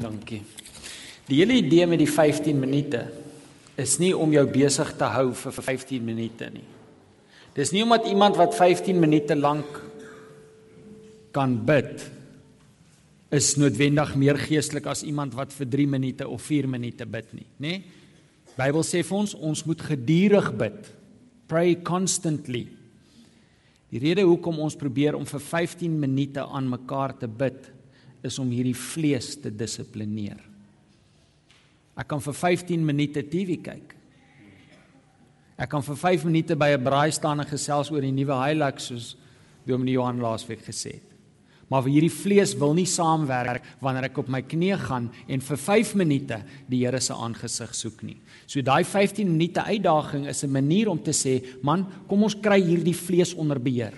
Dankie. Die hele idee met die 15 minute is nie om jou besig te hou vir 15 minute nie. Dis nie omdat iemand wat 15 minute lank kan bid is noodwendig meer geestelik as iemand wat vir 3 minute of 4 minute bid nie, nê? Nee? Bybel sê vir ons ons moet gedurig bid. Pray constantly. Die rede hoekom ons probeer om vir 15 minute aan mekaar te bid is om hierdie vlees te dissiplineer. Ek kan vir 15 minute TV kyk. Ek kan vir 5 minute by 'n braai staan en gesels oor die nuwe Hilux soos Dominee Johan laasweek gesê het. Maar vir hierdie vlees wil nie saamwerk wanneer ek op my knieë gaan en vir 5 minute die Here se aangesig soek nie. So daai 15 minute uitdaging is 'n manier om te sê, man, kom ons kry hierdie vlees onder beheer.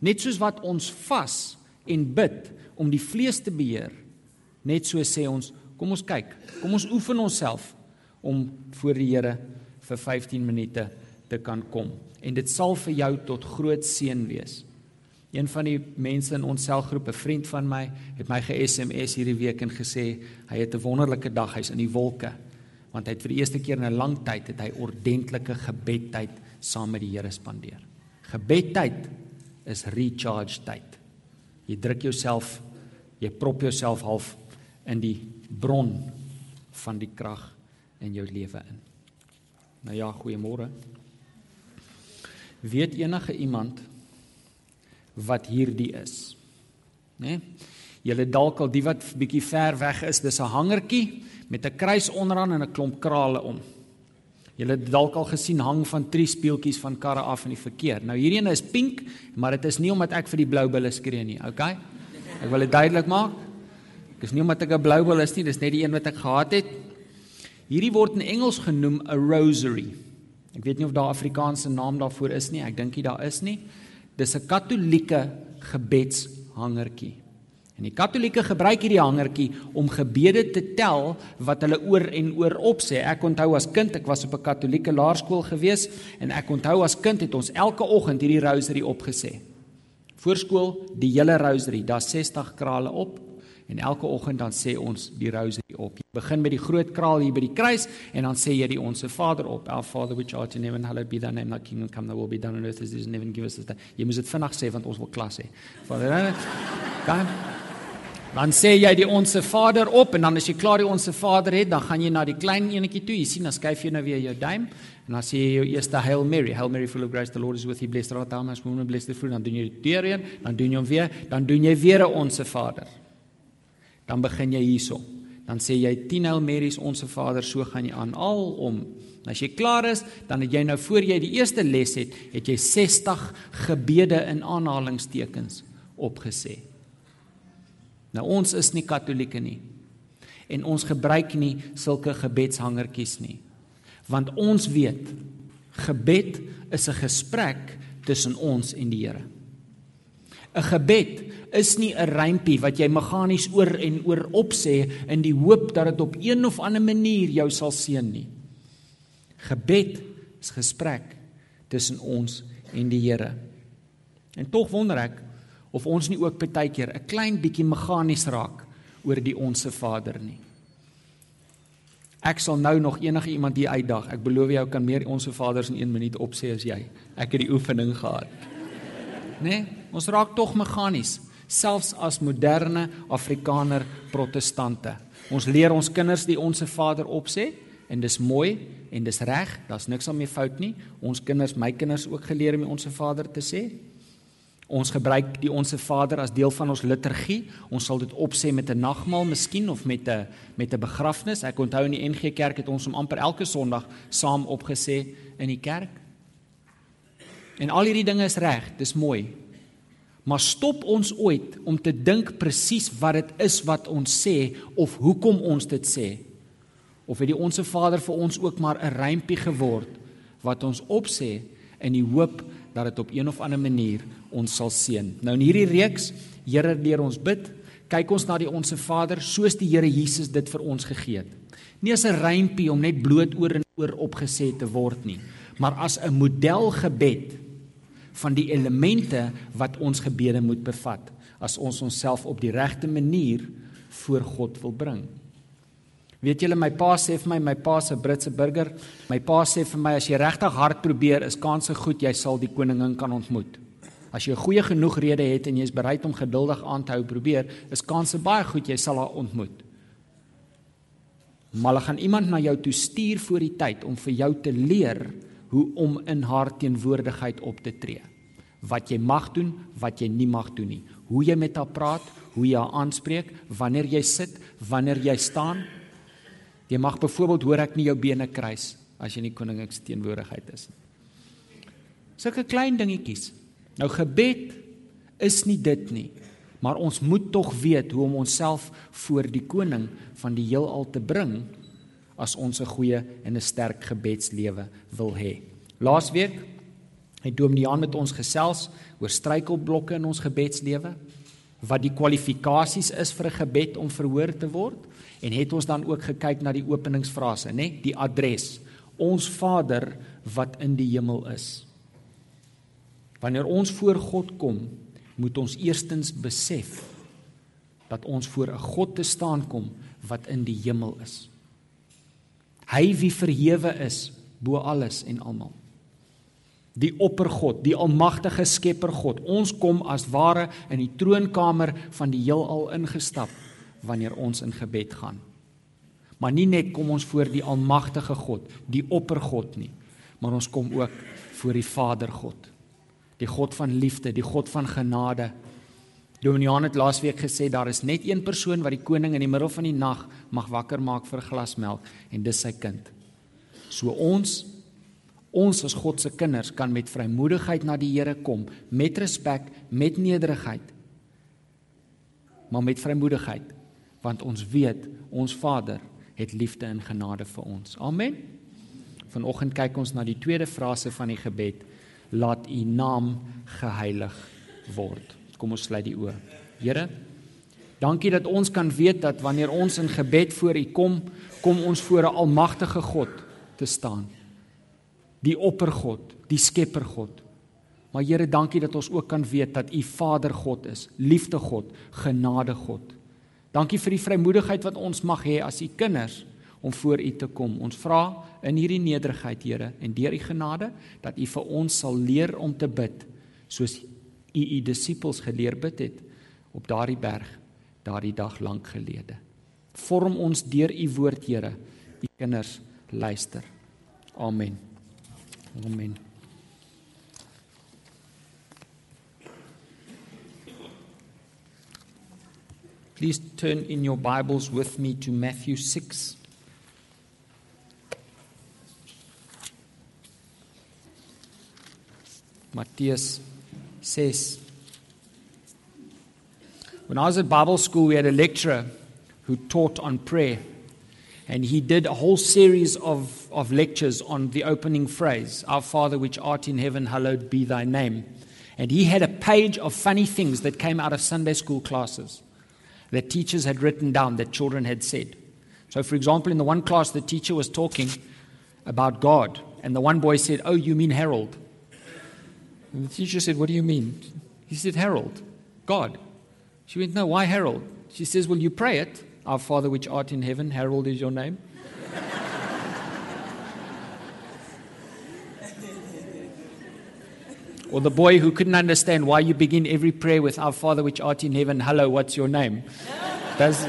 Net soos wat ons vas en bid om die vlees te beheer, net so sê ons, kom ons kyk, kom ons oefen onsself om voor die Here vir 15 minute te kan kom. En dit sal vir jou tot groot seën wees. Een van die mense in ons selgroep, 'n vriend van my, het my ge-SMS hierdie week en gesê hy het 'n wonderlike dag, hy's in die wolke. Want hy het vir die eerste keer in 'n lang tyd het hy ordentlike gebedtyd saam met die Here spandeer. Gebedtyd is recharge tyd. Jy druk jouself, jy prop jouself half in die bron van die krag in jou lewe in. Nou ja, goeiemôre. Weet enige iemand wat hierdie is. Né? Nee? Julle dalk al die wat bietjie ver weg is, dis 'n hangertjie met 'n kruis onderaan en 'n klomp krale om. Julle het dalk al gesien hang van drie speeltjies van karre af in die verkeer. Nou hierdie een is pink, maar dit is nie omdat ek vir die blou bulle skree nie, okay? Ek wil dit duidelik maak. Dit is nie omdat ek 'n blou bul is nie, dis net die een wat ek gehad het. Hierdie word in Engels genoem 'n rosary. Ek weet nie of daar Afrikaanse naam daarvoor is nie. Ek dink nie daar is nie. Dis 'n Katolieke gebedshangertjie. En die Katolieke gebruik hierdie hangertjie om gebede te tel wat hulle oor en oor opsê. Ek onthou as kind, ek was op 'n Katolieke laerskool gewees en ek onthou as kind het ons elke oggend hierdie rosary opgesê. Voorskool, die hele rosary, daar's 60 krale op en elke oggend dan sê ons die rosary op. Jy begin met die groot kraal hier by die kruis en dan sê jy die onsse Vader op. Our Father which art in heaven, hallowed be thy name, thy kingdom come, thy will be done on earth as it is in heaven. Give us this day. Jy moet dit vinnig sê want ons wil klas hê. Vader, gaan. Dan sê jy die onsse Vader op en dan as jy klaar die onsse Vader het, dan gaan jy na die klein enetjie toe. Jy sien, dan skuif jy nou weer jou duim en dan sê jy jou eerste Hail Mary. Hail Mary full of grace, the Lord is with you. Blessed art thou amongst women, blessed the fruit. Dan doen jy dit weer een, dan doen jy hom weer, dan doen jy weer 'n onsse Vader. Dan begin jy hierso. Dan sê jy 10 Hail Marys onsse Vader, so gaan jy aan al om. En as jy klaar is, dan het jy nou voor jy die eerste les het, het jy 60 gebede in aanhalingstekens opgesê. Nou ons is nie katolieke nie. En ons gebruik nie sulke gebedshangertjies nie. Want ons weet gebed is 'n gesprek tussen ons en die Here. 'n Gebed is nie 'n rympie wat jy meganies oor en oor opsê in die hoop dat dit op een of ander manier jou sal seën nie. Gebed is gesprek tussen ons en die Here. En tog wonder ek of ons nie ook baie keer 'n klein bietjie meganies raak oor die onsse Vader nie. Ek sal nou nog enige iemand hier uitdag. Ek beloof jou kan meer onsse Vaders in 1 minuut opsê as jy. Ek het die oefening gehad. Nee, ons raak tog meganies, selfs as moderne Afrikaner protestante. Ons leer ons kinders die onsse Vader opsê en dis mooi en dis reg, daar's niks aan mee fout nie. Ons kinders, my kinders ook geleer om die onsse Vader te sê. Ons gebruik die Onse Vader as deel van ons liturgie. Ons sal dit opsê met 'n nagmaal miskien of met 'n met 'n begrafnis. Ek onthou in die NG Kerk het ons hom amper elke Sondag saam opgesê in die kerk. En al hierdie dinge is reg, dis mooi. Maar stop ons ooit om te dink presies wat dit is wat ons sê of hoekom ons dit sê? Of het die Onse Vader vir ons ook maar 'n rympie geword wat ons opsê in die hoop dat dit op een of ander manier ons sal seën. Nou in hierdie reeks, Here leer ons bid, kyk ons na die onsse Vader soos die Here Jesus dit vir ons gegee het. Nie as 'n rympie om net bloot oor en oor opgesê te word nie, maar as 'n modelgebed van die elemente wat ons gebede moet bevat as ons onsself op die regte manier voor God wil bring. Weet julle my pa sê vir my my pa se Britse burger, my pa sê vir my as jy regtig hard probeer, is kanse goed jy sal die koningin kan ontmoet. As jy 'n goeie genoeg rede het en jy is bereid om geduldig aan te hou probeer, is kanse baie goed jy sal haar ontmoet. Maar hulle gaan iemand na jou toe stuur voor die tyd om vir jou te leer hoe om in haar teenwoordigheid op te tree. Wat jy mag doen, wat jy nie mag doen nie. Hoe jy met haar praat, hoe jy haar aanspreek, wanneer jy sit, wanneer jy staan, Jy mag byvoorbeeld hoor ek nie jou bene kruis as jy in die koningin se teenwoordigheid is nie. Sulke klein dingetjies. Nou gebed is nie dit nie, maar ons moet tog weet hoe om onsself voor die koning van die heelal te bring as ons 'n goeie en 'n sterk gebedslewe wil hê. Laasweek het Dominee met ons gesels oor struikelblokke in ons gebedslewe, wat die kwalifikasies is vir 'n gebed om verhoor te word en het ons dan ook gekyk na die openingsfrase, nê, die adres. Ons Vader wat in die hemel is. Wanneer ons voor God kom, moet ons eerstens besef dat ons voor 'n God te staan kom wat in die hemel is. Hy wie verhewe is bo alles en almal. Die oppergod, die almagtige skepper God. Ons kom as ware in die troonkamer van die heelal ingestap wanneer ons in gebed gaan. Maar nie net kom ons voor die almagtige God, die oppergod nie, maar ons kom ook voor die Vader God. Die God van liefde, die God van genade. Dominiaan het laasweek gesê daar is net een persoon wat die koning in die middel van die nag mag wakker maak vir 'n glas melk en dis sy kind. So ons ons as God se kinders kan met vrymoedigheid na die Here kom, met respek, met nederigheid. Maar met vrymoedigheid want ons weet ons Vader het liefde en genade vir ons. Amen. Vanoggend kyk ons na die tweede frase van die gebed: Laat U naam geheilig word. Kom ons sluit die oë. Here, dankie dat ons kan weet dat wanneer ons in gebed voor U kom, kom ons voor 'n almagtige God te staan. Die oppergod, die skepper God. Maar Here, dankie dat ons ook kan weet dat U Vader God is, liefde God, genade God. Dankie vir die vrymoedigheid wat ons mag hê as u kinders om voor u te kom. Ons vra in hierdie nederigheid, Here, en deur u genade dat u vir ons sal leer om te bid soos u u disippels geleer bid het op daardie berg daardie dag lank gelede. Vorm ons deur u woord, Here. U kinders luister. Amen. Amen. Please turn in your Bibles with me to Matthew 6. Matthias says, When I was at Bible school, we had a lecturer who taught on prayer. And he did a whole series of, of lectures on the opening phrase, Our Father which art in heaven, hallowed be thy name. And he had a page of funny things that came out of Sunday school classes that teachers had written down that children had said. So, for example, in the one class, the teacher was talking about God, and the one boy said, Oh, you mean Harold? And the teacher said, What do you mean? He said, Harold, God. She went, No, why Harold? She says, Well, you pray it. Our Father which art in heaven, Harold is your name. Or the boy who couldn't understand why you begin every prayer with Our Father which art in heaven, hello, what's your name? Does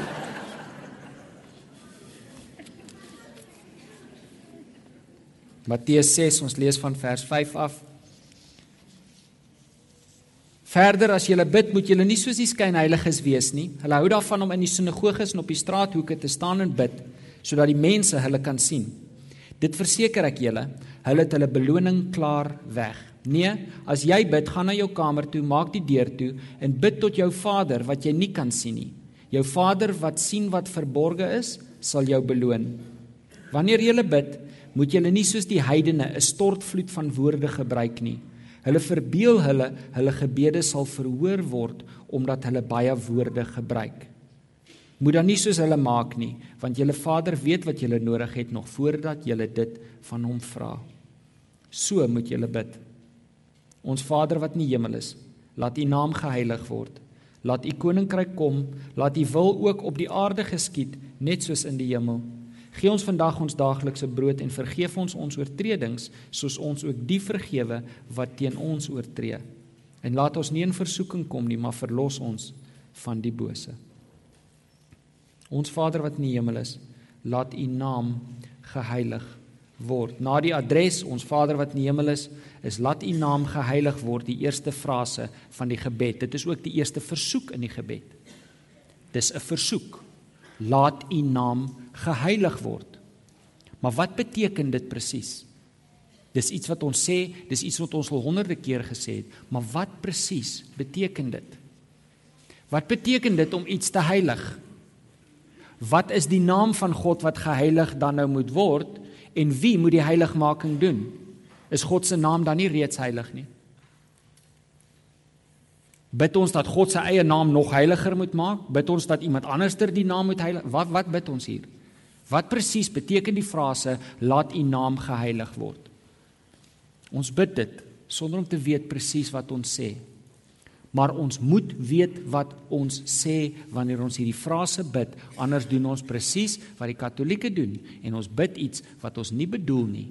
Matteus 6 ons lees van vers 5 af. Verder as jy bid, moet jy nie soos die skynheiliges wees nie. Hulle hou daarvan om in die sinagoges en op die straathoeke te staan en bid sodat die mense hulle kan sien. Dit verseker ek julle, hulle het hulle beloning klaar weg. Nee, as jy bid, gaan na jou kamer toe, maak die deur toe en bid tot jou Vader wat jy nie kan sien nie. Jou Vader wat sien wat verborge is, sal jou beloon. Wanneer jy bid, moet jy nie soos die heidene 'n stortvloed van woorde gebruik nie. Hulle verbeel hulle hulle gebede sal verhoor word omdat hulle baie woorde gebruik. Moet dan nie soos hulle maak nie, want julle Vader weet wat julle nodig het nog voordat julle dit van hom vra. So moet julle bid. Ons Vader wat in die hemel is, laat U naam geheilig word. Laat u koninkryk kom, laat u wil ook op die aarde geskied, net soos in die hemel. Gee ons vandag ons daaglikse brood en vergeef ons ons oortredings, soos ons ook die vergewe wat teen ons oortree. En laat ons nie in versoeking kom nie, maar verlos ons van die bose. Ons Vader wat in die hemel is, laat u naam geheilig word. Na die adres ons Vader wat in die hemel is, is laat u naam geheilig word, die eerste frase van die gebed. Dit is ook die eerste versoek in die gebed. Dis 'n versoek. Laat u naam geheilig word. Maar wat beteken dit presies? Dis iets wat ons sê, dis iets wat ons al honderde keer gesê het, maar wat presies beteken dit? Wat beteken dit om iets te heilig? Wat is die naam van God wat geheilig dan nou moet word en wie moet die heiligmaking doen? is God se naam dan nie reeds heilig nie? Bid ons dat God se eie naam nog heiliger moet maak? Bid ons dat iemand anderster die naam moet heilig? Wat wat bid ons hier? Wat presies beteken die frase laat u naam geheilig word? Ons bid dit sonder om te weet presies wat ons sê. Maar ons moet weet wat ons sê wanneer ons hierdie frase bid, anders doen ons presies wat die Katolieke doen en ons bid iets wat ons nie bedoel nie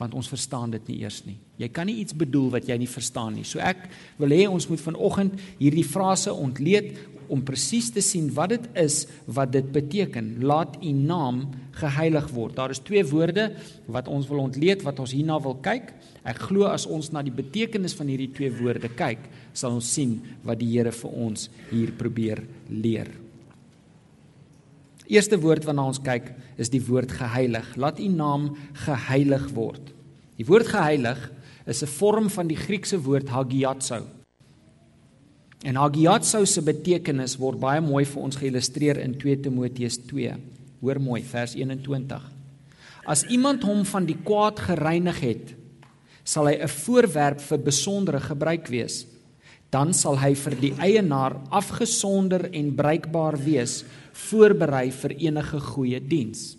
want ons verstaan dit nie eers nie. Jy kan nie iets bedoel wat jy nie verstaan nie. So ek wil hê ons moet vanoggend hierdie frase ontleed om presies te sien wat dit is wat dit beteken. Laat u naam geheilig word. Daar is twee woorde wat ons wil ontleed wat ons hierna wil kyk. Ek glo as ons na die betekenis van hierdie twee woorde kyk, sal ons sien wat die Here vir ons hier probeer leer. Eerste woord waarna ons kyk is die woord geheilig. Laat u naam geheilig word. Die woord geheilig is 'n vorm van die Griekse woord hagiatsou. En hagiatsou se betekenis word baie mooi vir ons geïllustreer in 2 Timoteus 2. Hoor mooi vers 21. As iemand hom van die kwaad gereinig het, sal hy 'n voorwerp vir besondere gebruik wees. Dan sal hy vir die eienaar afgesonder en bruikbaar wees voorberei vir enige goeie diens.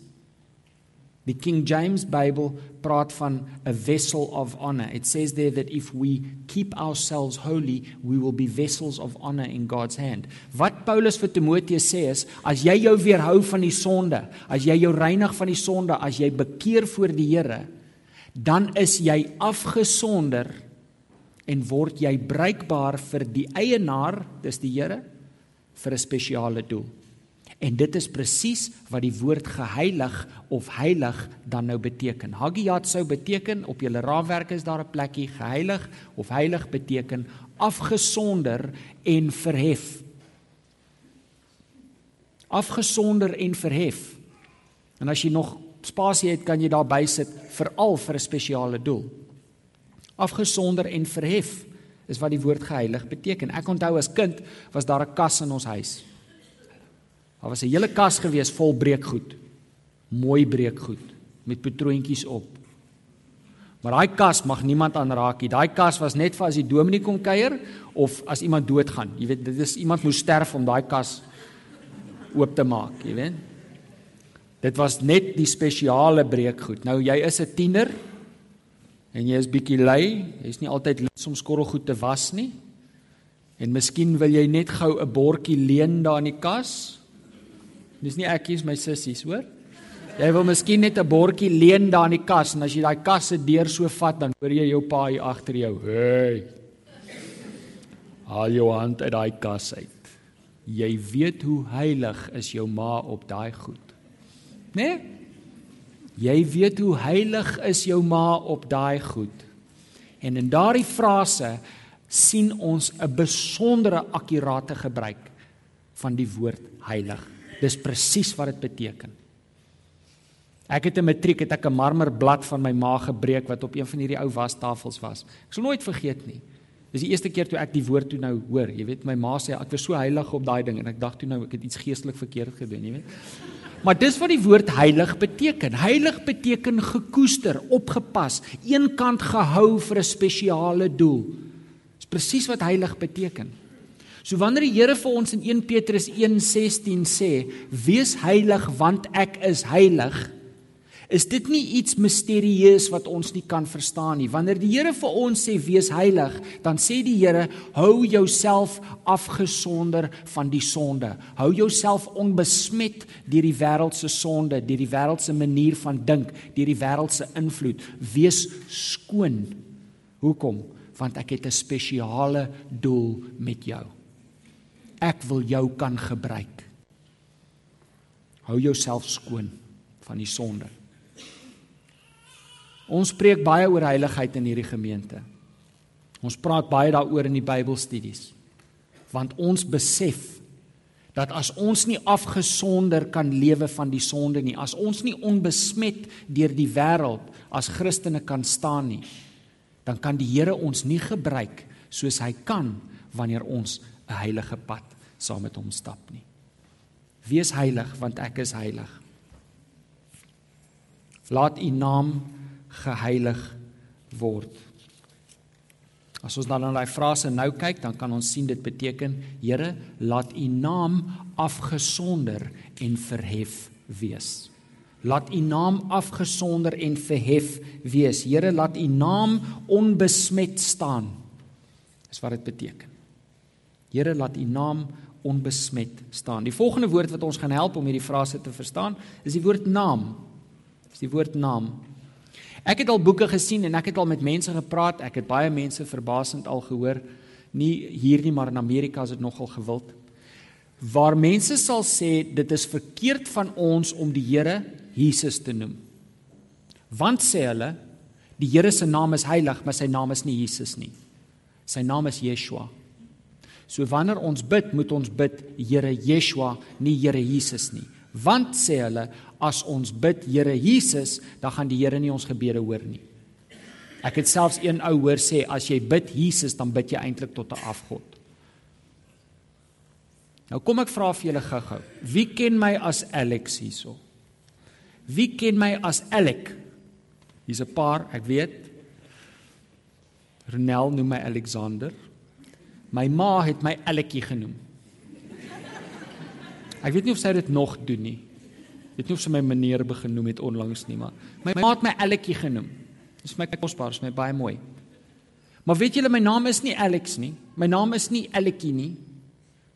Die King James Bible praat van a vessel of honor. It says there that if we keep ourselves holy, we will be vessels of honor in God's hand. Wat Paulus vir Timoteus sê is, as jy jou weerhou van die sonde, as jy jou reinig van die sonde, as jy bekeer voor die Here, dan is jy afgesonder en word jy bruikbaar vir die eienaar, dis die Here, vir 'n spesiale doel. En dit is presies wat die woord geheilig of heilig dan nou beteken. Hagiat sou beteken op julle raamwerk is daar 'n plekkie geheilig of heilig beteken afgesonder en verhef. Afgesonder en verhef. En as jy nog spasie het, kan jy daar bysit veral vir 'n spesiale doel. Afgesonder en verhef is wat die woord geheilig beteken. Ek onthou as kind was daar 'n kas in ons huis. Daar was 'n hele kas gewees vol breekgoed. Mooi breekgoed met patroontjies op. Maar daai kas mag niemand aanraak nie. Daai kas was net vir as die dominee kom kuier of as iemand doodgaan. Jy weet, dit is iemand moes sterf om daai kas oop te maak, jy weet. Dit was net die spesiale breekgoed. Nou jy is 'n tiener en jy is bietjie lui, jy's nie altyd lus om skorrelgoed te was nie. En miskien wil jy net gou 'n bordjie leen daar in die kas Dis nie ek kies my sissies, hoor? Jy wil miskien net 'n bordjie leen daar in die kas en as jy daai kas se deur so vat, dan hoor jy jou pa hier agter jou. Hey. Haal jou hand uit daai kas uit. Jy weet hoe heilig is jou ma op daai goed. Né? Nee? Jy weet hoe heilig is jou ma op daai goed. En in daardie frase sien ons 'n besondere akkurate gebruik van die woord heilig. Dis presies wat dit beteken. Ek het 'n matriek het ek 'n marmerblad van my ma gebreek wat op een van hierdie ou wastafels was. Ek sal nooit vergeet nie. Dis die eerste keer toe ek die woord toe nou hoor. Jy weet my ma sê ek was so heilig op daai ding en ek dink toe nou ek het iets geestelik verkeerd gedoen, jy weet. Maar dis wat die woord heilig beteken. Heilig beteken gekoester, opgepas, eenkant gehou vir 'n spesiale doel. Dis presies wat heilig beteken. So wanneer die Here vir ons in 1 Petrus 1:16 sê, "Wees heilig want ek is heilig," Is dit nie iets misterieus wat ons nie kan verstaan nie? Wanneer die Here vir ons sê wees heilig, dan sê die Here hou jouself afgesonder van die sonde. Hou jouself onbesmet deur die wêreld se sonde, deur die wêreld se manier van dink, deur die wêreld se invloed. Wees skoon. Hoekom? Want ek het 'n spesiale doel met jou. Ek wil jou kan gebruik. Hou jouself skoon van die sonde. Ons preek baie oor heiligheid in hierdie gemeente. Ons praat baie daaroor in die Bybelstudies. Want ons besef dat as ons nie afgesonder kan lewe van die sonde nie, as ons nie onbesmet deur die wêreld as Christene kan staan nie, dan kan die Here ons nie gebruik soos hy kan wanneer ons 'n heilige pad saam met hom stap nie. Wees heilig want ek is heilig. Laat u naam geheilig word. As ons dan na daai frase nou kyk, dan kan ons sien dit beteken Here, laat u naam afgesonder en verhef wees. Laat u naam afgesonder en verhef wees. Here, laat u naam onbesmet staan. Dis wat dit beteken. Here, laat u naam onbesmet staan. Die volgende woord wat ons gaan help om hierdie frase te verstaan, is die woord naam. Dis die woord naam. Ek het al boeke gesien en ek het al met mense gepraat. Ek het baie mense verbasend al gehoor. Nie hier nie, maar in Amerika is dit nogal gewild. Waar mense sal sê dit is verkeerd van ons om die Here Jesus te noem. Want sê hulle, die Here se naam is heilig, maar sy naam is nie Jesus nie. Sy naam is Yeshua. So wanneer ons bid, moet ons bid Here Yeshua, nie Here Jesus nie. Want sê hulle, as ons bid Here Jesus, dan gaan die Here nie ons gebede hoor nie. Ek het selfs een ou hoor sê as jy bid Jesus, dan bid jy eintlik tot 'n afgod. Nou kom ek vra vir julle gou-gou. Wie ken my as Alex hierso? Wie ken my as Alec? Hier's 'n paar, ek weet. Renel noem my Alexander. My ma het my Aleckie genoem. Ek weet nie of sy dit nog doen nie. Weet nie of sy my meneer begin noem het onlangs nie, maar my ma het my Aletjie genoem. Dis my kosbaar, is my baie mooi. Maar weet julle my naam is nie Alex nie. My naam is nie Aletjie nie.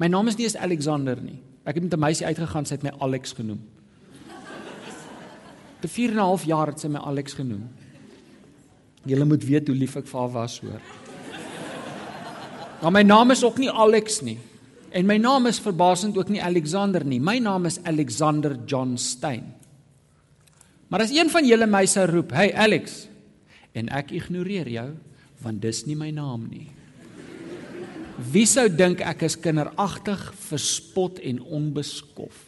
My naam is nie eens Alexander nie. Ek het met 'n meisie uitgegaan, sy het my Alex genoem. Te 4 en 'n half jaar het sy my Alex genoem. Julle moet weet hoe lief ek vir haar was, hoor. Maar my naam is ook nie Alex nie. En my naam is verbasend ook nie Alexander nie. My naam is Alexander John Stein. Maar as een van julle my sou roep, "Hey Alex," en ek ignoreer jou, want dis nie my naam nie. Wie sou dink ek is kinderagtig, verspot en onbeskof?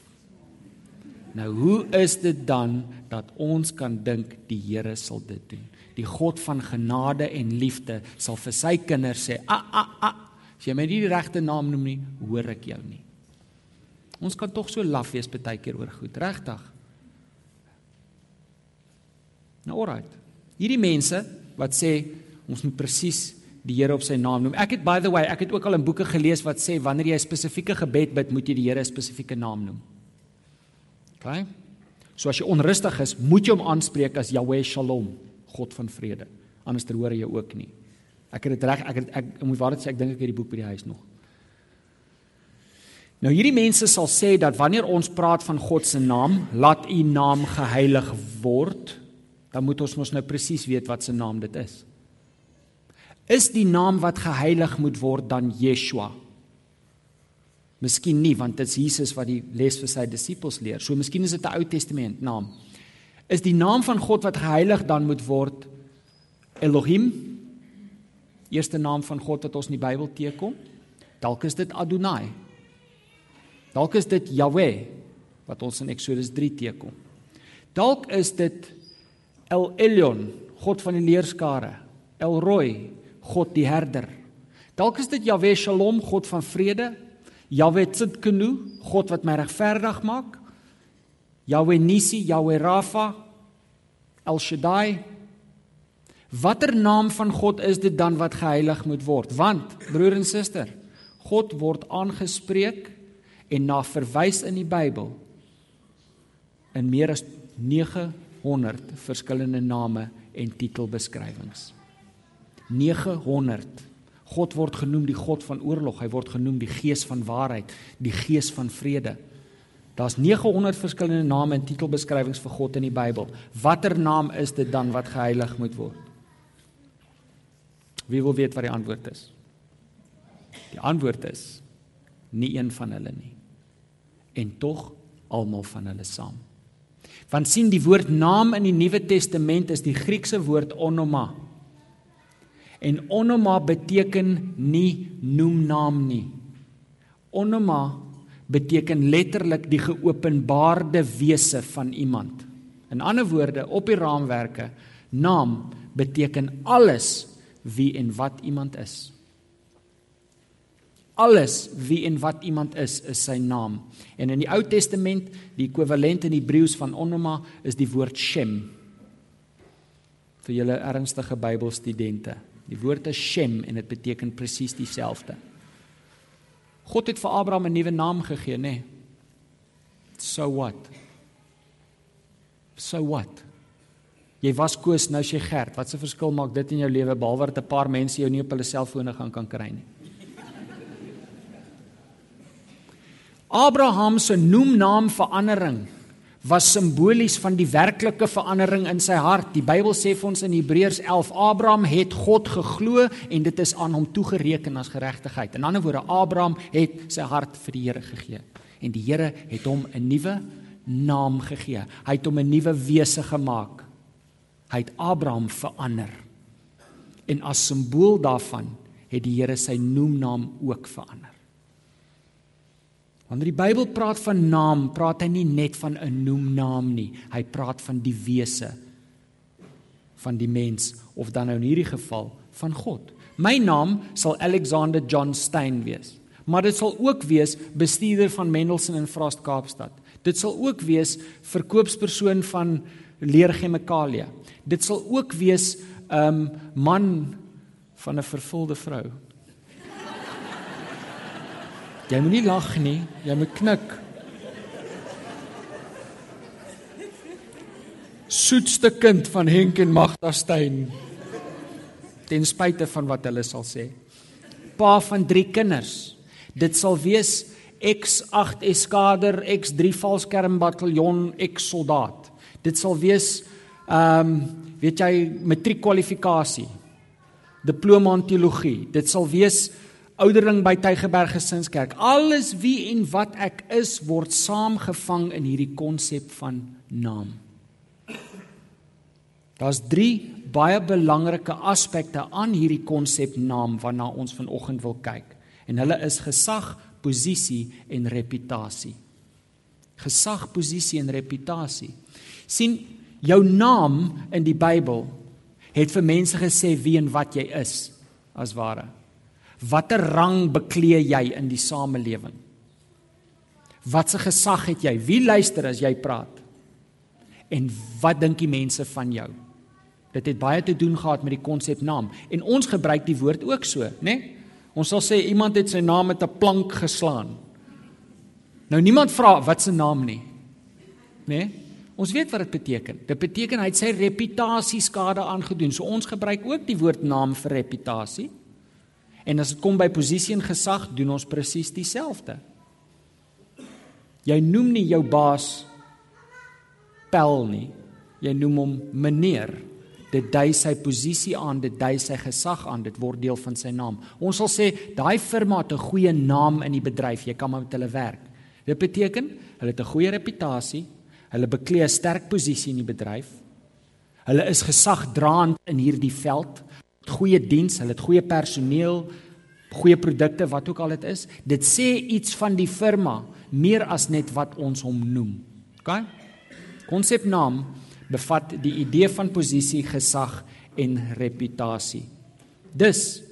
Nou hoe is dit dan dat ons kan dink die Here sal dit doen? Die God van genade en liefde sal vir sy kinders sê, "A a a, As jy my nie die regte naam noem nie, hoor ek jou nie. Ons kan tog so laf wees baie keer oor goed, regtig. Nou alright. Hierdie mense wat sê ons moet presies die Here op sy naam noem. Ek het by the way, ek het ook al in boeke gelees wat sê wanneer jy 'n spesifieke gebed bid, moet jy die Here spesifieke naam noem. OK? So as jy onrustig is, moet jy hom aanspreek as Yahweh Shalom, God van vrede. Anders hoor jy ook nie. Ek het dit reg, ek het ek, moet waar dit sê, ek dink ek het die boek by die huis nog. Nou hierdie mense sal sê dat wanneer ons praat van God se naam, laat u naam geheilig word, dan moet ons mos nou presies weet wat se naam dit is. Is die naam wat geheilig moet word dan Yeshua? Miskien nie, want dit is Jesus wat die les vir sy disippels leer. So miskien is dit 'n Ou Testament naam. Is die naam van God wat geheilig dan moet word Elohim? Eerste naam van God wat ons in die Bybel teekom. Dalk is dit Adonai. Dalk is dit Yahweh wat ons in Eksodus 3 teekom. Dalk is dit El Elyon, God van die leerskare. El Roy, God die herder. Dalk is dit Yahweh Shalom, God van vrede. Yahweh Tzidkenu, God wat my regverdig maak. Yahweh Nisi, Yahweh Rafa, El Shaddai, Watter naam van God is dit dan wat geheilig moet word? Want broer en suster, God word aangespreek en na verwys in die Bybel in meer as 900 900 verskillende name en titelbeskrywings. 900. God word genoem die God van oorlog, hy word genoem die Gees van waarheid, die Gees van vrede. Daar's 900 verskillende name en titelbeskrywings vir God in die Bybel. Watter naam is dit dan wat geheilig moet word? Wie wil weet wat die antwoord is? Die antwoord is nie een van hulle nie. En tog almal van hulle saam. Want sien die woord naam in die Nuwe Testament is die Griekse woord onoma. En onoma beteken nie noemnaam nie. Onoma beteken letterlik die geopenbaarde wese van iemand. In ander woorde, op die raamwerke, naam beteken alles wie en wat iemand is. Alles wie en wat iemand is, is sy naam. En in die Ou Testament, die ekwivalent in Hebreëus van onoma is die woord Shem. Vir julle ernstige Bybelstudente, die woord is Shem en dit beteken presies dieselfde. God het vir Abraham 'n nuwe naam gegee, nê? Nee. So what? So what? Jy was Koos, nou is jy Gert. Wat 'n verskil maak dit in jou lewe behalwe dat 'n paar mense jou nie op hulle selfone gaan kan kry nie? Abraham se noemnaamverandering was simbolies van die werklike verandering in sy hart. Die Bybel sê vir ons in Hebreërs 11 Abraham het God geglo en dit is aan hom toegereken as geregtigheid. In ander woorde Abraham het sy hart vir die Here gegee en die Here het hom 'n nuwe naam gegee. Hy het hom 'n nuwe wese gemaak. Hy het Abraham verander. En as simbool daarvan het die Here sy noemnaam ook verander. Wanneer die Bybel praat van naam, praat hy nie net van 'n noemnaam nie. Hy praat van die wese van die mens of dan nou in hierdie geval van God. My naam sal Alexander John Stein wees. Maar dit sal ook wees bestuurder van Mendelssohn in Frost Kaapstad. Dit sal ook wees verkoopspersoon van leerchemikalie. Dit sal ook wees 'n um, man van 'n vervulde vrou. Jy moenie lag nie, jy moet knik. Soetste kind van Henk en Magda Steyn. Ten spyte van wat hulle sal sê. Pa van 3 kinders. Dit sal wees X8 eskader, X3 valskerm bataljon, X soldaat. Dit sal wees ehm um, weet jy matriekkwalifikasie. Diploma in teologie. Dit sal wees oudering by Tygerberg Gesinskerk. Alles wie en wat ek is word saamgevang in hierdie konsep van naam. Daar's 3 baie belangrike aspekte aan hierdie konsep naam waarna ons vanoggend wil kyk. En hulle is gesag, posisie en reputasie. Gesag, posisie en reputasie. Sien jou naam in die Bybel het vir mense gesê wie en wat jy is as ware. Watter rang beklee jy in die samelewing? Watse gesag het jy? Wie luister as jy praat? En wat dink die mense van jou? Dit het baie te doen gehad met die konsep naam en ons gebruik die woord ook so, né? Nee? Ons sal sê iemand het sy naam met 'n plank geslaan. Nou niemand vra wat se naam nie. Né? Nee? Ons weet wat dit beteken. Dit beteken hy het sy reputasie skade aangedoen. So ons gebruik ook die woord naam vir reputasie. En as dit kom by posisie en gesag, doen ons presies dieselfde. Jy noem nie jou baas Pel nie. Jy noem hom meneer. Dit dui sy posisie aan, dit dui sy gesag aan, dit word deel van sy naam. Ons sal sê daai firma het 'n goeie naam in die bedryf, jy kan maar met hulle werk. Dit beteken hulle het 'n goeie reputasie, hulle beklee 'n sterk posisie in die bedryf. Hulle is gesagdraand in hierdie veld goeie diens, hulle het goeie personeel, goeie produkte, wat ook al dit is. Dit sê iets van die firma meer as net wat ons hom noem. OK? Konsepnaam bevat die idee van posisie, gesag en reputasie. Dus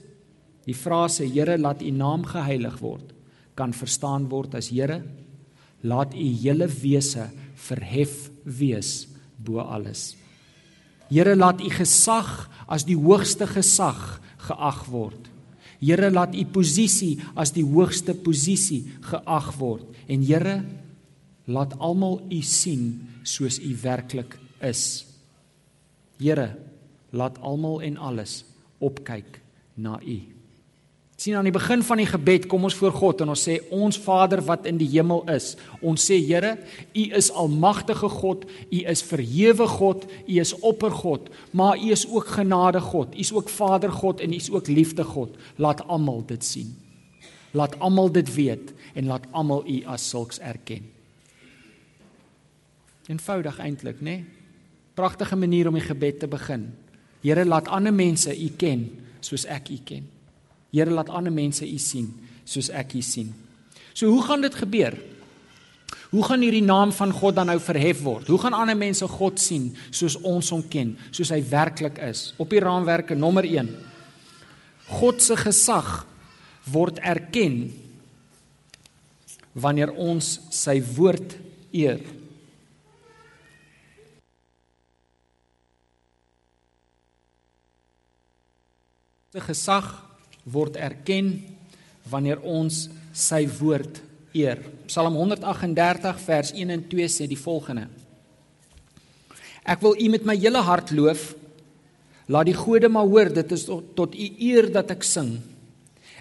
die frase Here laat u naam geheilig word kan verstaan word as Here laat u hele wese verhef wees bo alles. Here laat u gesag as die hoogste gesag geag word. Here laat u posisie as die hoogste posisie geag word en Here laat almal u sien soos u werklik is Here, laat almal en alles opkyk na U. sien aan die begin van die gebed kom ons voor God en ons sê ons Vader wat in die hemel is. Ons sê Here, U is almagtige God, U is verhewe God, U is oppergod, maar U is ook genade God. U is ook Vader God en U is ook liefde God. Laat almal dit sien. Laat almal dit weet en laat almal U as sulks erken. Eenvoudig eintlik, né? Nee? Pragtige manier om die gebed te begin. Here, laat ander mense U ken soos ek U ken. Here, laat ander mense U sien soos ek U sien. So hoe gaan dit gebeur? Hoe gaan hierdie naam van God dan nou verhef word? Hoe gaan ander mense God sien soos ons hom ken, soos hy werklik is? Op die raamwerke nommer 1. God se gesag word erken wanneer ons sy woord eer. Se gesag word erken wanneer ons sy woord eer. Psalm 138 vers 1 en 2 sê die volgende: Ek wil U met my hele hart loof. Laat die gode maar hoor, dit is tot, tot U eer dat ek sing.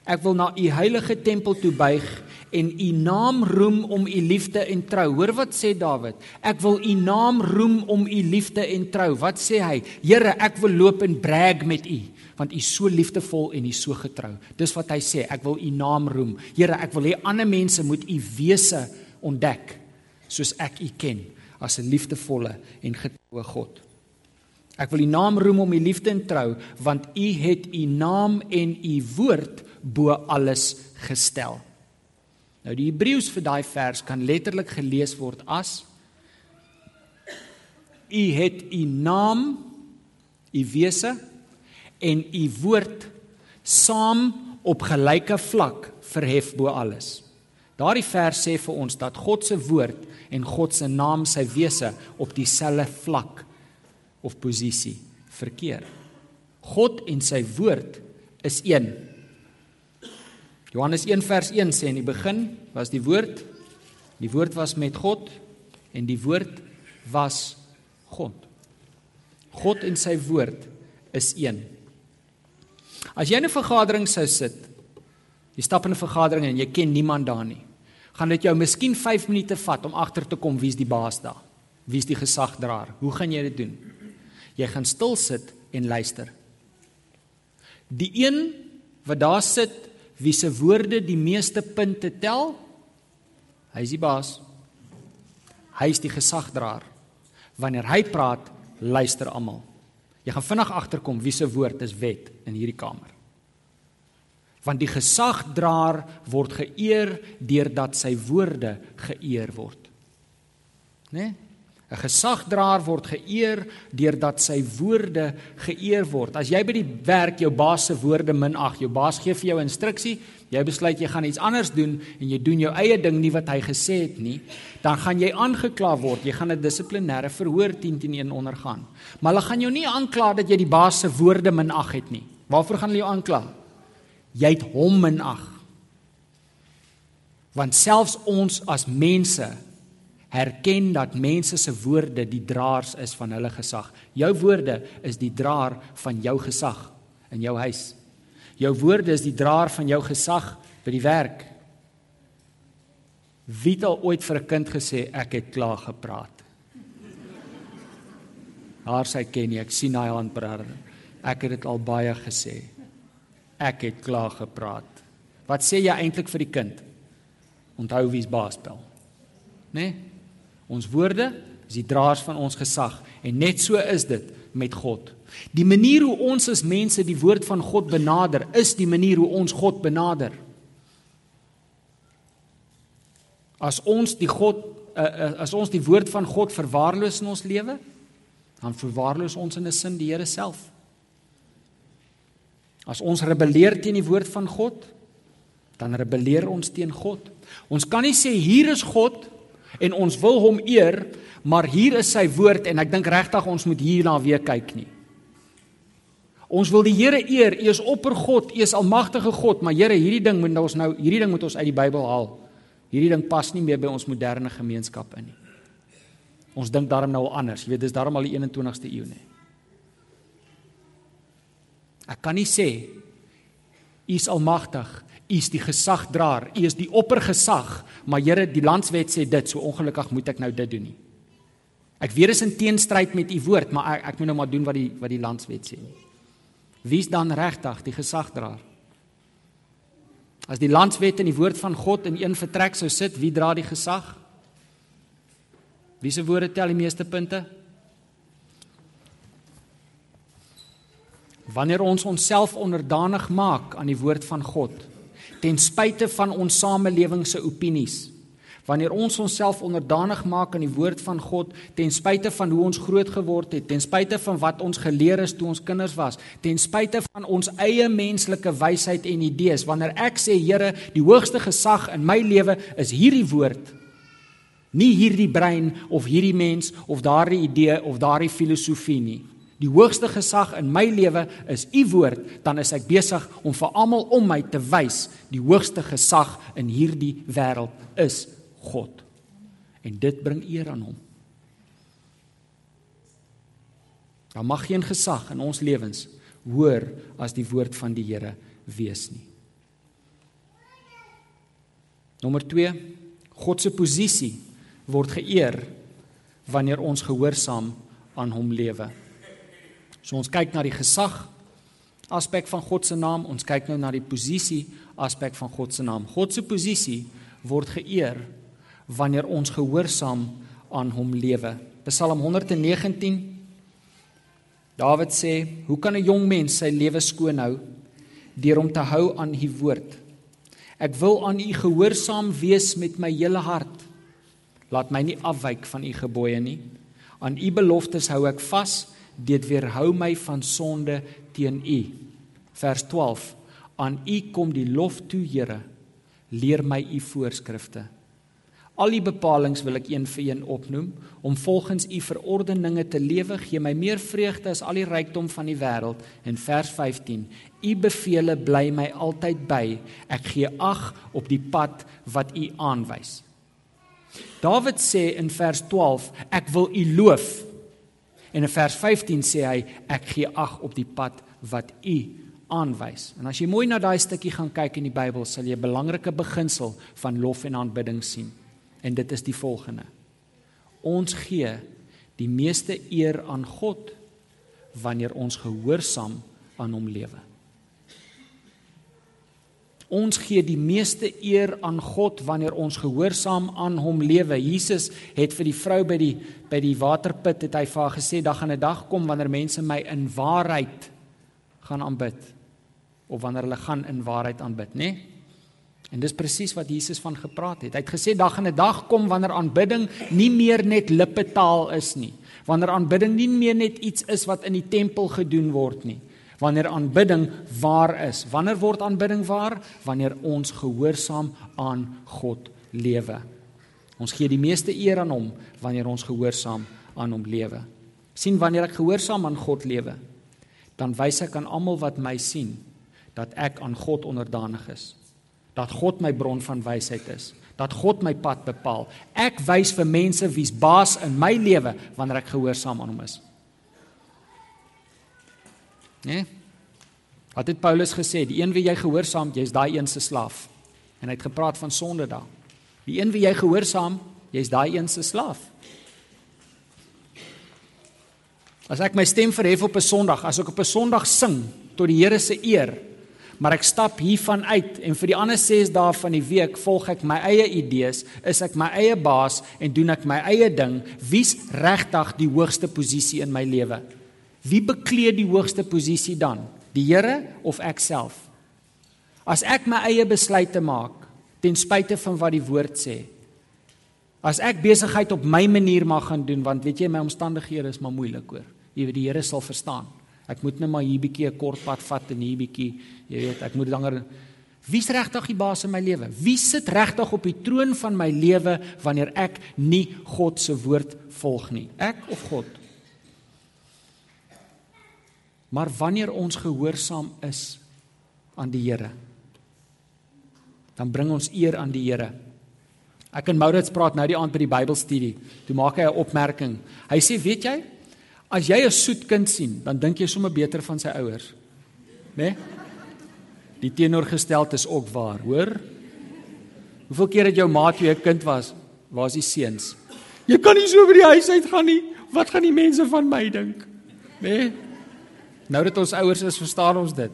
Ek wil na U heilige tempel toe buig en U naam roem om U liefde en trou. Hoor wat sê Dawid? Ek wil U naam roem om U liefde en trou. Wat sê hy? Here, ek wil loop en brag met U want u is so liefdevol en u is so getrou. Dis wat hy sê, ek wil u naam roem. Here, ek wil hê ander mense moet u wese ontdek soos ek u ken as 'n liefdevolle en getroue God. Ek wil u naam roem om u liefde en trou want u het u naam en u woord bo alles gestel. Nou die Hebreëus vir daai vers kan letterlik gelees word as u het u naam u wese en u woord saam op gelyke vlak verhef bo alles. Daardie vers sê vir ons dat God se woord en God se naam sy wese op dieselfde vlak of posisie verkeer. God en sy woord is een. Johannes 1 vers 1 sê in die begin was die woord, die woord was met God en die woord was God. God en sy woord is een. As jy in 'n vergadering sou sit, jy stap in 'n vergadering en jy ken niemand daar nie, gaan dit jou miskien 5 minute vat om agter te kom wie's die baas daar. Wie's die gesagdraer? Hoe gaan jy dit doen? Jy gaan stil sit en luister. Die een wat daar sit, wie se woorde die meeste punte tel, hy's die baas. Hy's die gesagdraer. Wanneer hy praat, luister almal. Jy gaan vinnig agterkom wie se woord is wet in hierdie kamer. Want die gesagdraer word geëer deurdat sy woorde geëer word. Né? Nee? 'n Gesagdraer word geëer deurdat sy woorde geëer word. As jy by die werk jou baas se woorde minag, jou baas gee vir jou instruksie, jy besluit jy gaan iets anders doen en jy doen jou eie ding nie wat hy gesê het nie, dan gaan jy aangekla word. Jy gaan 'n dissiplinêre verhoor 10 teen 1 ondergaan. Maar hulle gaan jou nie aankla dat jy die baas se woorde minag het nie. Waarvoor gaan hulle jou aankla? Jy het hom minag. Want selfs ons as mense herken dat mense se woorde die draers is van hulle gesag. Jou woorde is die draer van jou gesag in jou huis. Jou woorde is die draer van jou gesag by die werk. Wie het al ooit vir 'n kind gesê ek het klaar gepraat? Haar sê ken jy, ek sien hy aan praat. Ek het dit al baie gesê. Ek het klaar gepraat. Wat sê jy eintlik vir die kind? Onthou wie's baas bel. Né? Nee? Ons woorde is die draers van ons gesag en net so is dit met God. Die manier hoe ons as mense die woord van God benader, is die manier hoe ons God benader. As ons die God uh, as ons die woord van God verwaarloos in ons lewe, dan verwaarloos ons in 'n sin die Here self. As ons rebelleer teen die woord van God, dan rebelleer ons teen God. Ons kan nie sê hier is God en ons wil hom eer, maar hier is sy woord en ek dink regtig ons moet hierna weer kyk nie. Ons wil die Here eer. U is oppergod, U is almagtige God, maar Here, hierdie ding moet ons nou hierdie ding moet ons uit die Bybel haal. Hierdie ding pas nie meer by ons moderne gemeenskap in nie. Ons dink daarom nou anders. Jy weet, dis daarom al die 21ste eeu nê. Ek kan nie sê U is almagtig, U is die gesagdraer, U is die oppergesag, maar Here, die landswet sê dit, so ongelukkig moet ek nou dit doen nie. Ek weet dit is in teenstryd met U woord, maar ek, ek moet nou maar doen wat die wat die landswet sê. Wie's dan regtig die gesagdraer? As die landswet en die woord van God in een vertrek sou sit, wie dra die gesag? Wie se woorde tel die meeste punte? Wanneer ons onsself onderdanig maak aan die woord van God, ten spyte van ons samelewing se opinies, wanneer ons onsself onderdanig maak aan die woord van God ten spyte van hoe ons groot geword het, ten spyte van wat ons geleer is toe ons kinders was, ten spyte van ons eie menslike wysheid en idees, wanneer ek sê Here, die hoogste gesag in my lewe is hierdie woord, nie hierdie brein of hierdie mens of daardie idee of daardie filosofie nie. Die hoogste gesag in my lewe is u woord, dan is ek besig om vir almal om my te wys die hoogste gesag in hierdie wêreld is God. En dit bring eer aan hom. Daar mag geen gesag in ons lewens hoër as die woord van die Here wees nie. Nommer 2. God se posisie word geëer wanneer ons gehoorsaam aan hom lewe. So ons kyk na die gesag aspek van God se naam, ons kyk nou na die posisie aspek van God se naam. God se posisie word geëer wanneer ons gehoorsaam aan hom lewe. Psalm 119 Dawid sê, "Hoe kan 'n jong mens sy lewe skoon hou deur om te hou aan u woord? Ek wil aan u gehoorsaam wees met my hele hart. Laat my nie afwyk van u gebooie nie. Aan u beloftes hou ek vas, dit weerhou my van sonde teen u." Vers 12 Aan u kom die lof toe, Here. Leer my u voorskrifte. Al die bepalinge wil ek een vir een opnoem om volgens u verordeninge te lewe gee my meer vreugde as al die rykdom van die wêreld. En vers 15 u beveel bly my altyd by. Ek gee ag op die pad wat u aanwys. Dawid sê in vers 12 ek wil u loof. En in vers 15 sê hy ek gee ag op die pad wat u aanwys. En as jy mooi na daai stukkie gaan kyk in die Bybel sal jy 'n belangrike beginsel van lof en aanbidding sien en dit is die volgende. Ons gee die meeste eer aan God wanneer ons gehoorsaam aan hom lewe. Ons gee die meeste eer aan God wanneer ons gehoorsaam aan hom lewe. Jesus het vir die vrou by die by die waterput het hy vir haar gesê daar gaan 'n dag kom wanneer mense my in waarheid gaan aanbid of wanneer hulle gaan in waarheid aanbid, né? Nee? En dis presies wat Jesus van gepraat het. Hy het gesê dag en 'n dag kom wanneer aanbidding nie meer net lippetaal is nie. Wanneer aanbidding nie meer net iets is wat in die tempel gedoen word nie. Wanneer aanbidding waar is. Wanneer word aanbidding waar? Wanneer ons gehoorsaam aan God lewe. Ons gee die meeste eer aan hom wanneer ons gehoorsaam aan hom lewe. sien wanneer ek gehoorsaam aan God lewe, dan wys ek aan almal wat my sien dat ek aan God onderdanig is dat God my bron van wysheid is, dat God my pad bepaal. Ek wys vir mense wie's baas in my lewe wanneer ek gehoorsaam aan hom is. Nee? Wat het Paulus gesê? Die een wie jy gehoorsaam, jy's daai een se slaaf. En hy het gepraat van sonde daar. Die een wie jy gehoorsaam, jy's daai een se slaaf. As ek my stem verhef op 'n Sondag, as ek op 'n Sondag sing tot die Here se eer, maar ek stap hiervan uit en vir die ander 6 dae van die week volg ek my eie idees, is ek my eie baas en doen ek my eie ding, wie's regtig die hoogste posisie in my lewe? Wie bekleed die hoogste posisie dan? Die Here of ek self? As ek my eie besluite maak ten spyte van wat die woord sê. As ek besigheid op my manier mag gaan doen want weet jy my omstandighede is maar moeilik hoor. Jy weet die Here sal verstaan. Ek moet net maar hier bietjie 'n kort pad vat en hier bietjie, jy weet, ek moet langer Wie's regtig die baas in my lewe? Wie sit regtig op die troon van my lewe wanneer ek nie God se woord volg nie? Ek of God? Maar wanneer ons gehoorsaam is aan die Here, dan bring ons eer aan die Here. Ek en Maurits praat nou die aand by die Bybelstudie. Toe maak hy 'n opmerking. Hy sê, "Weet jy, as jy 'n soet kind sien, dan dink jy sommer beter van sy ouers." Né? Nee? Die teenoorgestelde is ook waar, hoor? Hoeveel keer het jou maat toe jy 'n kind was, waar is die seuns? Jy kan nie so by die huis uit gaan nie. Wat gaan die mense van my dink? Né? Nee? Nou dat ons ouers is, verstaan ons dit.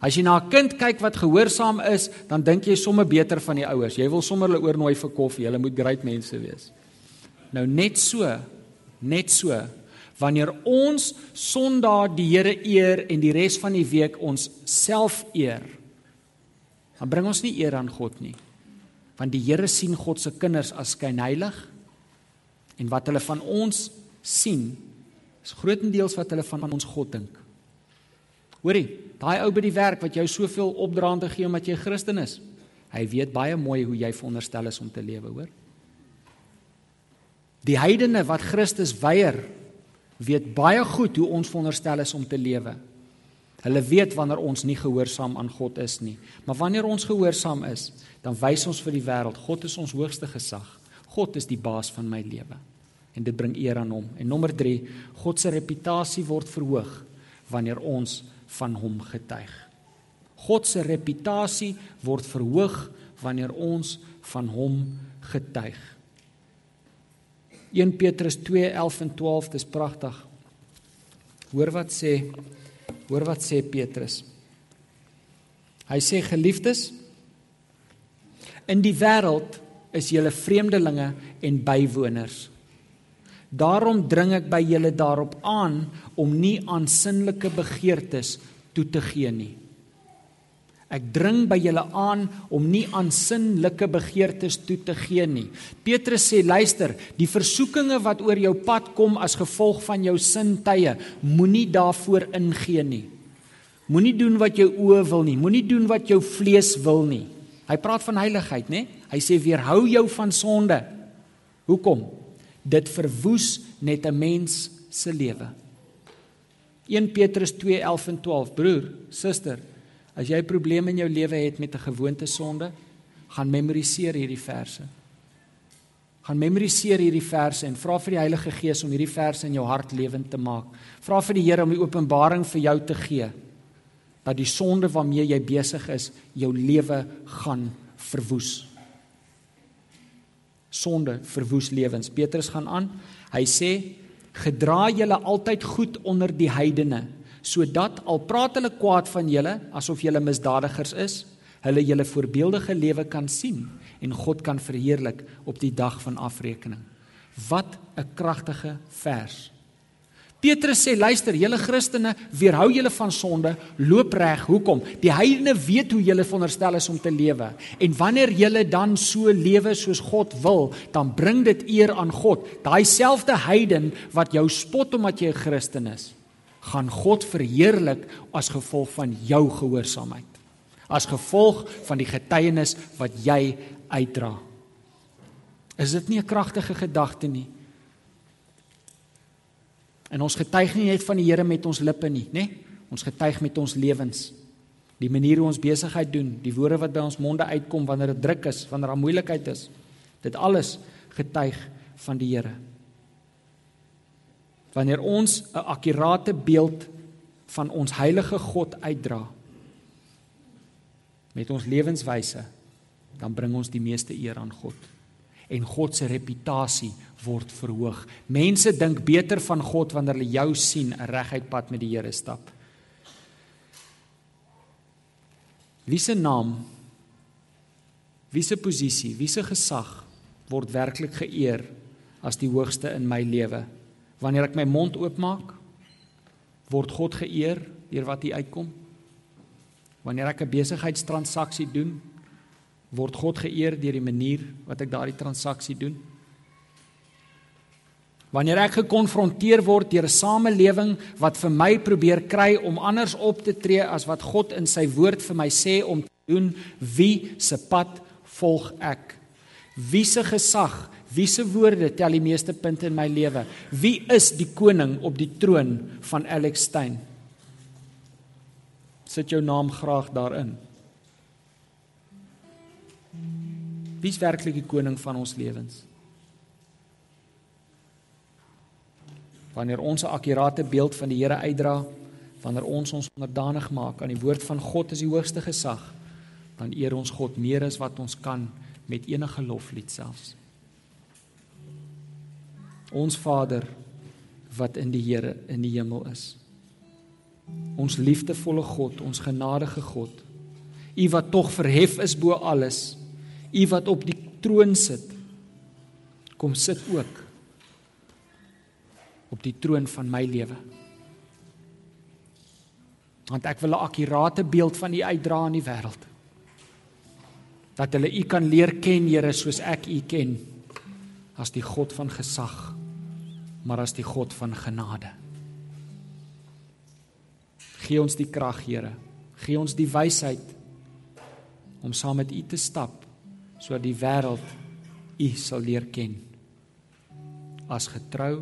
As jy na 'n kind kyk wat gehoorsaam is, dan dink jy sommer beter van die ouers. Jy wil sommer hulle oornooi vir koffie. Hulle moet great mense wees. Nou net so, net so, wanneer ons Sondag die Here eer en die res van die week ons self eer, dan bring ons nie eer aan God nie. Want die Here sien God se kinders as skynheilig en wat hulle van ons sien is grootendeels wat hulle van ons God dink. Hoorie, daai ou by die werk wat jou soveel opdraande gee omdat jy 'n Christen is. Hy weet baie mooi hoe jy veronderstel is om te lewe, hoor. Die heidene wat Christus weier, weet baie goed hoe ons veronderstel is om te lewe. Hulle weet wanneer ons nie gehoorsaam aan God is nie. Maar wanneer ons gehoorsaam is, dan wys ons vir die wêreld God is ons hoogste gesag. God is die baas van my lewe. En dit bring eer aan hom. En nommer 3, God se reputasie word verhoog wanneer ons van hom getuig. God se reputasie word verhoog wanneer ons van hom getuig. 1 Petrus 2:11 en 12 dis pragtig. Hoor wat sê Hoor wat sê Petrus. Hy sê geliefdes in die wêreld is julle vreemdelinge en bywoners. Daarom dring ek by julle daarop aan om nie aan sinnelike begeertes toe te gee nie. Ek dring by julle aan om nie aan sinnelike begeertes toe te gee nie. Petrus sê luister, die versoekinge wat oor jou pad kom as gevolg van jou sintuie, moenie daarvoor ingee nie. Moenie doen wat jou oë wil nie, moenie doen wat jou vlees wil nie. Hy praat van heiligheid, né? Hy sê weerhou jou van sonde. Hoekom? Dit verwoes net 'n mens se lewe. 1 Petrus 2:11 en 12 Broer, suster, as jy probleme in jou lewe het met 'n gewoonte sonde, gaan memoriseer hierdie verse. Gaan memoriseer hierdie verse en vra vir die Heilige Gees om hierdie verse in jou hart lewend te maak. Vra vir die Here om die openbaring vir jou te gee dat die sonde waarmee jy besig is, jou lewe gaan verwoes sonde verwoes lewens. Petrus gaan aan. Hy sê: "Gedra julle altyd goed onder die heidene, sodat al praat hulle kwaad van julle asof julle misdadigers is, hulle julle voorbeeldige lewe kan sien en God kan verheerlik op die dag van afrekening." Wat 'n kragtige vers. Petrus sê luister, julle Christene, weerhou julle van sonde, loop reg. Hoekom? Die heidene weet hoe julle veronderstel is om te lewe. En wanneer julle dan so lewe soos God wil, dan bring dit eer aan God. Daai selfde heiden wat jou spot omdat jy 'n Christen is, gaan God verheerlik as gevolg van jou gehoorsaamheid. As gevolg van die getuienis wat jy uitdra. Is dit nie 'n kragtige gedagte nie? En ons getuig nie net van die Here met ons lippe nie, nê? Ons getuig met ons lewens. Die manier hoe ons besigheid doen, die woorde wat by ons monde uitkom wanneer dit druk is, wanneer daar moeilikheid is. Dit alles getuig van die Here. Wanneer ons 'n akkurate beeld van ons heilige God uitdra met ons lewenswyse, dan bring ons die meeste eer aan God en God se reputasie word verhoog. Mense dink beter van God wanneer hulle jou sien 'n reguit pad met die Here stap. Wie se naam? Wie se posisie? Wie se gesag word werklik geëer as die hoogste in my lewe? Wanneer ek my mond oopmaak, word God geëer deur wat hier uitkom. Wanneer ek 'n besigheidstransaksie doen, word God geëer deur die manier wat ek daardie transaksie doen. Wanneer ek gekonfronteer word deur 'n samelewing wat vir my probeer kry om anders op te tree as wat God in sy woord vir my sê om te doen, wie se pad volg ek? Wie se gesag, wie se woorde tel die meeste punte in my lewe? Wie is die koning op die troon van Alex Stein? Sit jou naam graag daarin. wie's werklik die koning van ons lewens? Wanneer ons 'n akkurate beeld van die Here uitdra, wanneer ons ons onderdanig maak aan die woord van God as die hoogste gesag, dan eer ons God meer as wat ons kan met enige loflied selfs. Ons Vader wat in die Here in die hemel is. Ons liefdevolle God, ons genadige God. U wat tog verhef is bo alles. U wat op die troon sit. Kom sit ook op die troon van my lewe. Want ek wil 'n akkurate beeld van U uitdra in die wêreld. Dat hulle U kan leer ken, Here, soos ek U ken as die God van gesag, maar as die God van genade. Gee ons die krag, Here. Gee ons die wysheid om saam met U te stap sodat die wêreld U sal leer ken as getrou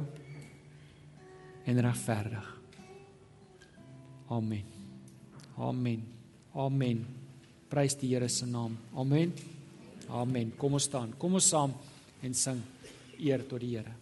en regverdig. Amen. Amen. Amen. Prys die Here se naam. Amen. Amen. Kom ons staan. Kom ons saam en sing eer tot die Here.